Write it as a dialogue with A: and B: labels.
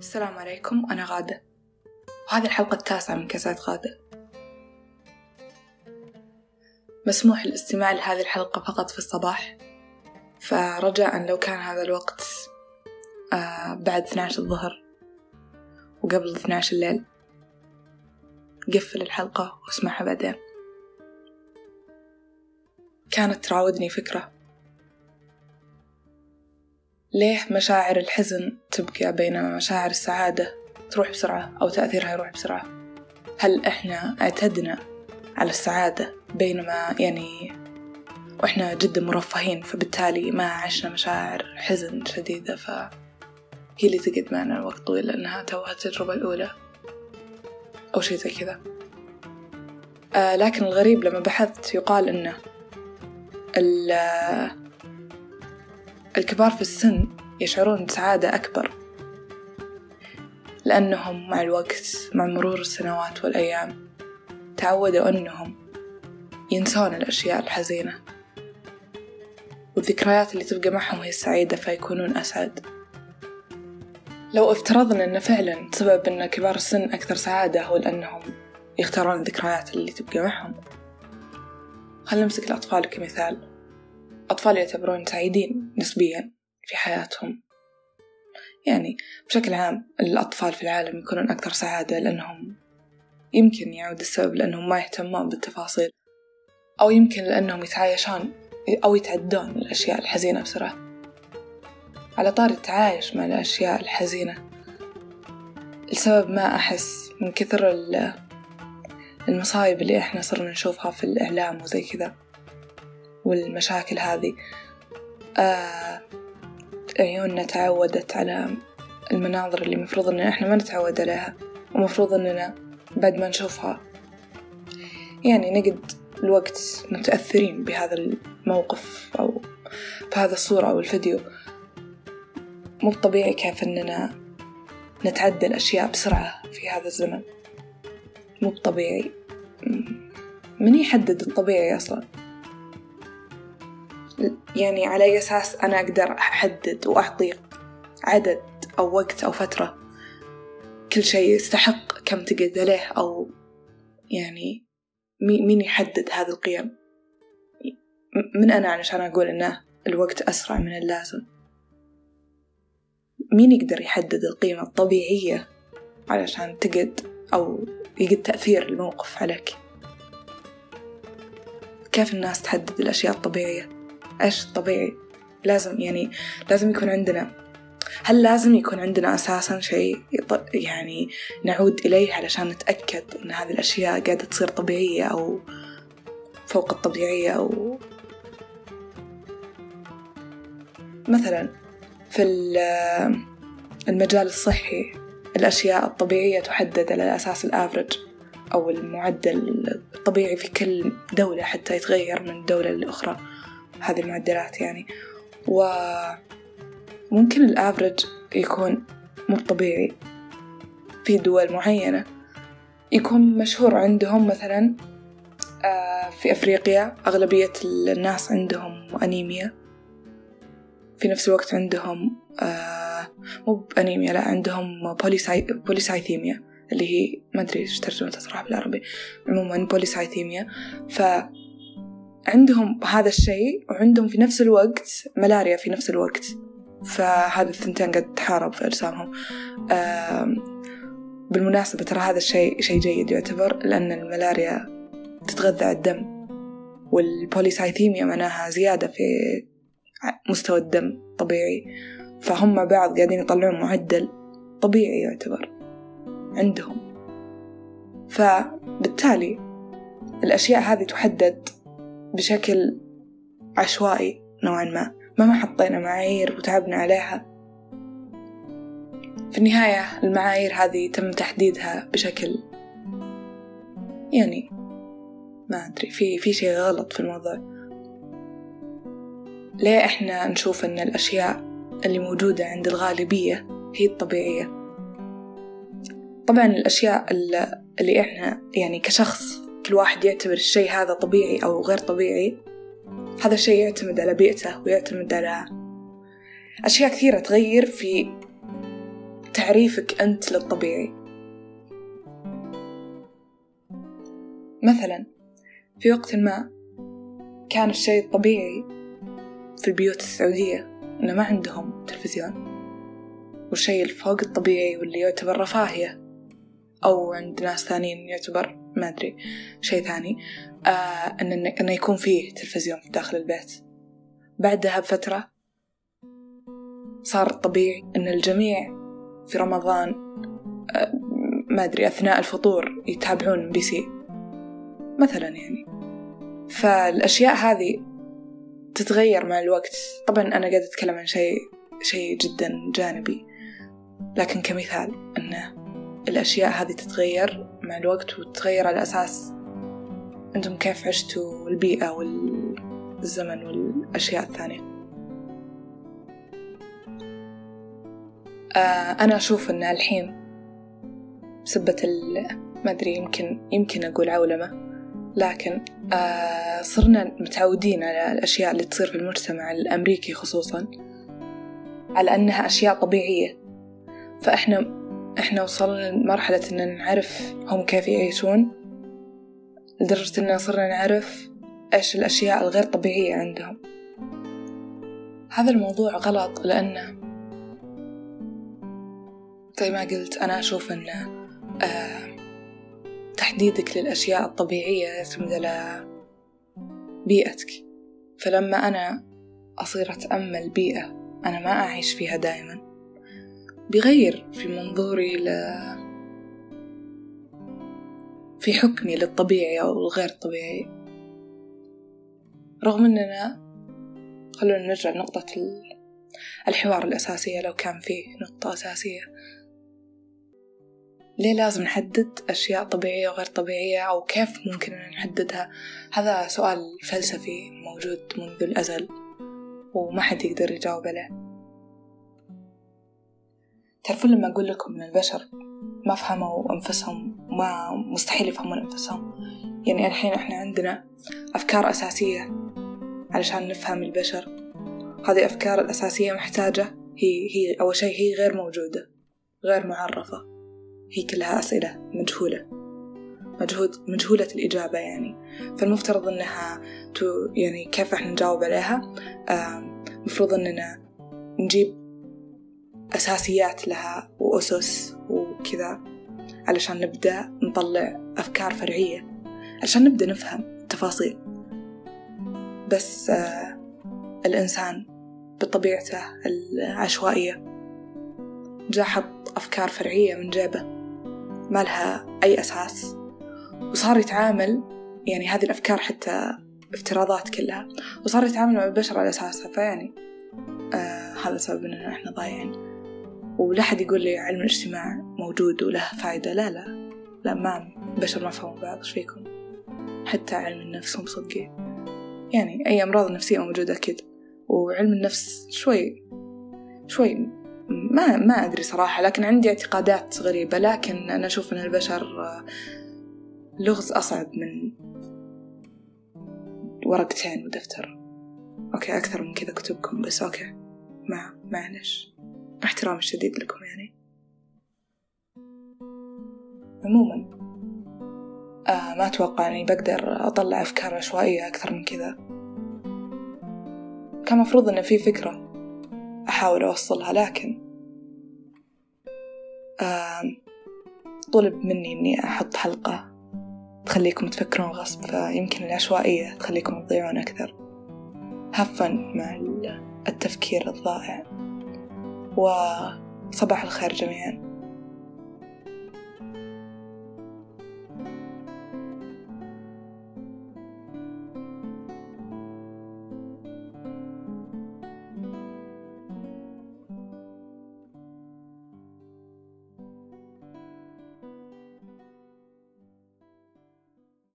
A: السلام عليكم أنا غادة. وهذه الحلقة التاسعة من كاسات غادة. مسموح الاستماع لهذه الحلقة فقط في الصباح. فرجاء لو كان هذا الوقت آه بعد 12 الظهر وقبل 12 الليل. قفل الحلقة واسمعها بعدين. كانت تراودني فكرة. ليه مشاعر الحزن تبقى بينما مشاعر السعادة تروح بسرعة أو تأثيرها يروح بسرعة؟ هل إحنا اعتدنا على السعادة بينما يعني وإحنا جدا مرفهين فبالتالي ما عشنا مشاعر حزن شديدة فهي اللي تقعد معنا وقت طويل لأنها توها التجربة الأولى أو شي زي كذا. آه لكن الغريب لما بحثت يقال إنه الكبار في السن يشعرون بسعادة أكبر لأنهم مع الوقت مع مرور السنوات والأيام تعودوا أنهم ينسون الأشياء الحزينة. والذكريات اللي تبقى معهم هي السعيدة فيكونون أسعد. لو افترضنا أن فعلا سبب أن كبار السن أكثر سعادة هو لأنهم يختارون الذكريات اللي تبقى معهم. خلنا نمسك الأطفال كمثال. أطفال يعتبرون سعيدين نسبيا في حياتهم. يعني بشكل عام الأطفال في العالم يكونون أكثر سعادة لأنهم يمكن يعود السبب لأنهم ما يهتمون بالتفاصيل أو يمكن لأنهم يتعايشون أو يتعدون الأشياء الحزينة بسرعة. على طار التعايش مع الأشياء الحزينة السبب ما أحس من كثر المصايب اللي إحنا صرنا نشوفها في الإعلام وزي كذا. والمشاكل هذه. آه عيوننا تعودت على المناظر اللي مفروض إن إحنا ما نتعود عليها ومفروض إننا بعد ما نشوفها يعني نقد الوقت متأثرين بهذا الموقف أو بهذا الصورة أو الفيديو. مو طبيعي كيف إننا نتعدى الأشياء بسرعة في هذا الزمن. مو طبيعي. من يحدد الطبيعي أصلا؟ يعني على أي أساس أنا أقدر أحدد وأعطي عدد أو وقت أو فترة كل شيء يستحق كم تقعد عليه أو يعني مين يحدد هذه القيم؟ من أنا علشان أقول إنه الوقت أسرع من اللازم. مين يقدر يحدد القيمة الطبيعية علشان تقعد أو يقد تأثير الموقف عليك؟ كيف الناس تحدد الأشياء الطبيعية؟ إيش الطبيعي لازم يعني لازم يكون عندنا هل لازم يكون عندنا أساسا شيء يعني نعود إليه علشان نتأكد أن هذه الأشياء قاعدة تصير طبيعية أو فوق الطبيعية أو مثلا في المجال الصحي الأشياء الطبيعية تحدد على أساس الأفرج أو المعدل الطبيعي في كل دولة حتى يتغير من دولة لأخرى. هذه المعدلات يعني. وممكن الأفرج يكون مو طبيعي في دول معينة. يكون مشهور عندهم مثلا آه، في أفريقيا أغلبية الناس عندهم أنيميا. في نفس الوقت عندهم آه، مو بأنيميا لا عندهم polycy... polycythemia اللي هي ما أدري إيش ترجمتها صراحة بالعربي. عموما polycythemia. ف عندهم هذا الشيء وعندهم في نفس الوقت ملاريا في نفس الوقت. فهذه الثنتين قد تحارب في أجسامهم. بالمناسبة ترى هذا الشيء شيء جيد يعتبر لأن الملاريا تتغذى على الدم والبوليسايثيميا معناها زيادة في مستوى الدم طبيعي. فهم مع بعض قاعدين يطلعون معدل طبيعي يعتبر عندهم. فبالتالي الأشياء هذه تحدد بشكل عشوائي نوعا ما. ما حطينا معايير وتعبنا عليها. في النهاية المعايير هذه تم تحديدها بشكل يعني ما أدري في في شيء غلط في الموضوع. ليه إحنا نشوف إن الأشياء اللي موجودة عند الغالبية هي الطبيعية؟ طبعا الأشياء اللي إحنا يعني كشخص كل واحد يعتبر الشيء هذا طبيعي أو غير طبيعي. هذا الشيء يعتمد على بيئته ويعتمد على أشياء كثيرة تغير في تعريفك أنت للطبيعي. مثلا في وقت ما كان الشيء الطبيعي في البيوت السعودية إنه ما عندهم تلفزيون والشيء الفوق الطبيعي واللي يعتبر رفاهية أو عند ناس ثانيين يعتبر ما أدري شيء ثاني. آه إن إنه يكون فيه تلفزيون في داخل البيت. بعدها بفترة صار طبيعي إن الجميع في رمضان آه ما أدري أثناء الفطور يتابعون بي سي. مثلا يعني. فالأشياء هذه تتغير مع الوقت. طبعا أنا قاعدة أتكلم عن شيء شيء جدا جانبي. لكن كمثال أنه الأشياء هذه تتغير مع الوقت وتتغير على أساس أنتم كيف عشتوا البيئة والزمن والأشياء الثانية. آه أنا أشوف أن الحين بسبة ما أدري يمكن يمكن أقول عولمة لكن آه صرنا متعودين على الأشياء اللي تصير في المجتمع الأمريكي خصوصا على أنها أشياء طبيعية. فإحنا إحنا وصلنا لمرحلة إن نعرف هم كيف يعيشون لدرجة إننا صرنا نعرف إيش الأشياء الغير طبيعية عندهم. هذا الموضوع غلط لأنه زي ما قلت أنا أشوف إنه آه تحديدك للأشياء الطبيعية يعتمد على بيئتك. فلما أنا أصير أتأمل بيئة أنا ما أعيش فيها دائما بيغير في منظوري ل في حكمي للطبيعي أو الغير طبيعي. رغم أننا خلونا نرجع لنقطة الحوار الأساسية لو كان فيه نقطة أساسية. ليه لازم نحدد أشياء طبيعية وغير طبيعية أو كيف ممكن أن نحددها؟ هذا سؤال فلسفي موجود منذ الأزل وما حد يقدر يجاوب عليه تعرفون لما أقول لكم أن البشر ما فهموا أنفسهم ما مستحيل يفهمون أنفسهم؟ يعني الحين إحنا عندنا أفكار أساسية علشان نفهم البشر. هذه الأفكار الأساسية محتاجة هي هي أول شيء هي غير موجودة غير معرفة. هي كلها أسئلة مجهولة مجهود مجهولة الإجابة يعني. فالمفترض إنها تو يعني كيف إحنا نجاوب عليها؟ مفروض إننا نجيب أساسيات لها وأسس وكذا علشان نبدأ نطلع أفكار فرعية علشان نبدأ نفهم التفاصيل. بس آه الإنسان بطبيعته العشوائية جاء حط أفكار فرعية من جيبه ما لها أي أساس وصار يتعامل يعني هذه الأفكار حتى افتراضات كلها وصار يتعامل مع البشر على أساسها. فيعني آه هذا سبب إننا إحنا ضايعين. ولا حد يقول لي علم الاجتماع موجود وله فايدة. لا لا لا ما البشر ما فهموا بعض. إيش فيكم؟ حتى علم النفس هم صدقين. يعني أي أمراض نفسية موجودة أكيد. وعلم النفس شوي شوي ما ما أدري صراحة لكن عندي اعتقادات غريبة. لكن أنا أشوف أن البشر لغز أصعب من ورقتين ودفتر. okay أكثر من كذا كتبكم بس okay ما معلش احترامي الشديد لكم يعني. عموما آه ما أتوقع أني بقدر أطلع أفكار عشوائية أكثر من كذا. كان مفروض أن في فكرة أحاول أوصلها لكن آه طلب مني إني أحط حلقة تخليكم تفكرون غصب فيمكن العشوائية تخليكم تضيعون أكثر. هفن مع التفكير الضائع. وصباح الخير جميعا.